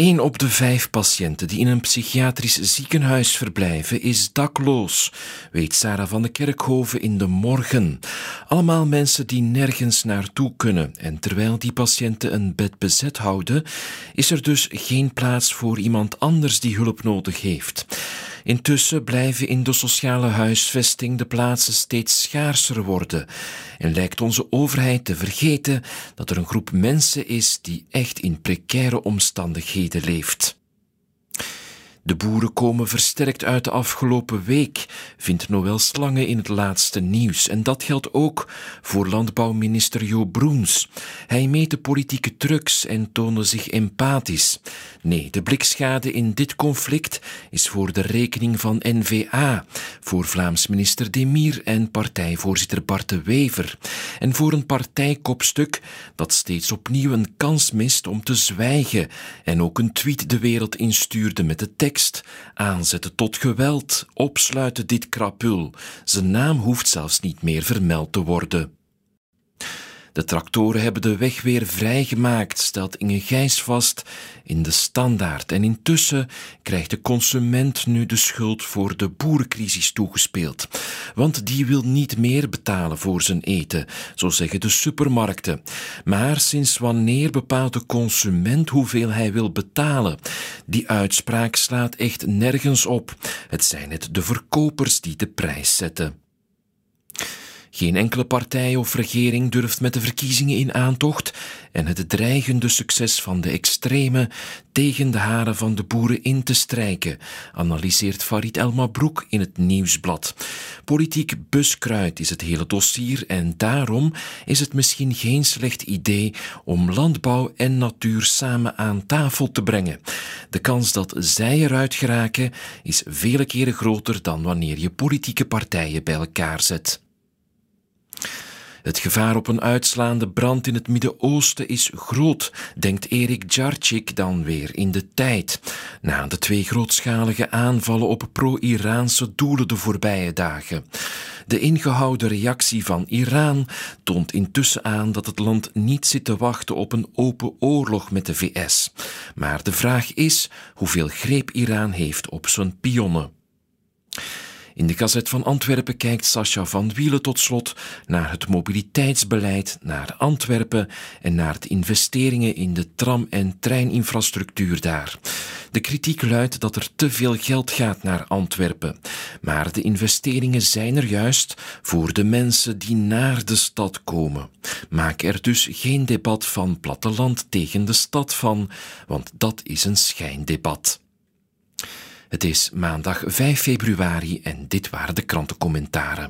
Een op de vijf patiënten die in een psychiatrisch ziekenhuis verblijven is dakloos, weet Sarah van de Kerkhoven in de morgen. Allemaal mensen die nergens naartoe kunnen. En terwijl die patiënten een bed bezet houden, is er dus geen plaats voor iemand anders die hulp nodig heeft. Intussen blijven in de sociale huisvesting de plaatsen steeds schaarser worden en lijkt onze overheid te vergeten dat er een groep mensen is die echt in precaire omstandigheden leeft. De boeren komen versterkt uit de afgelopen week, vindt Noël Slange in het laatste nieuws. En dat geldt ook voor landbouwminister Jo Broens. Hij meet de politieke trucs en toonde zich empathisch. Nee, de blikschade in dit conflict is voor de rekening van NVA, voor Vlaams minister Demir en partijvoorzitter Bart de Wever. En voor een partijkopstuk dat steeds opnieuw een kans mist om te zwijgen en ook een tweet de wereld instuurde met de tekst aanzetten tot geweld, opsluiten dit krapul. Zijn naam hoeft zelfs niet meer vermeld te worden. De tractoren hebben de weg weer vrijgemaakt, stelt Inge Gijs vast in de standaard. En intussen krijgt de consument nu de schuld voor de boerencrisis toegespeeld. Want die wil niet meer betalen voor zijn eten, zo zeggen de supermarkten. Maar sinds wanneer bepaalt de consument hoeveel hij wil betalen? Die uitspraak slaat echt nergens op. Het zijn het de verkopers die de prijs zetten. Geen enkele partij of regering durft met de verkiezingen in aantocht en het dreigende succes van de extreme tegen de haren van de boeren in te strijken, analyseert Farid El Mabrouk in het Nieuwsblad. Politiek buskruid is het hele dossier en daarom is het misschien geen slecht idee om landbouw en natuur samen aan tafel te brengen. De kans dat zij eruit geraken is vele keren groter dan wanneer je politieke partijen bij elkaar zet. Het gevaar op een uitslaande brand in het Midden-Oosten is groot, denkt Erik Djarcik dan weer in de tijd. Na de twee grootschalige aanvallen op pro-Iraanse doelen de voorbije dagen. De ingehouden reactie van Iran toont intussen aan dat het land niet zit te wachten op een open oorlog met de VS. Maar de vraag is hoeveel greep Iran heeft op zijn pionnen. In de Gazet van Antwerpen kijkt Sascha van Wielen tot slot naar het mobiliteitsbeleid, naar Antwerpen en naar de investeringen in de tram- en treininfrastructuur daar. De kritiek luidt dat er te veel geld gaat naar Antwerpen. Maar de investeringen zijn er juist voor de mensen die naar de stad komen. Maak er dus geen debat van platteland tegen de stad van, want dat is een schijndebat. Het is maandag 5 februari en dit waren de krantencommentaren.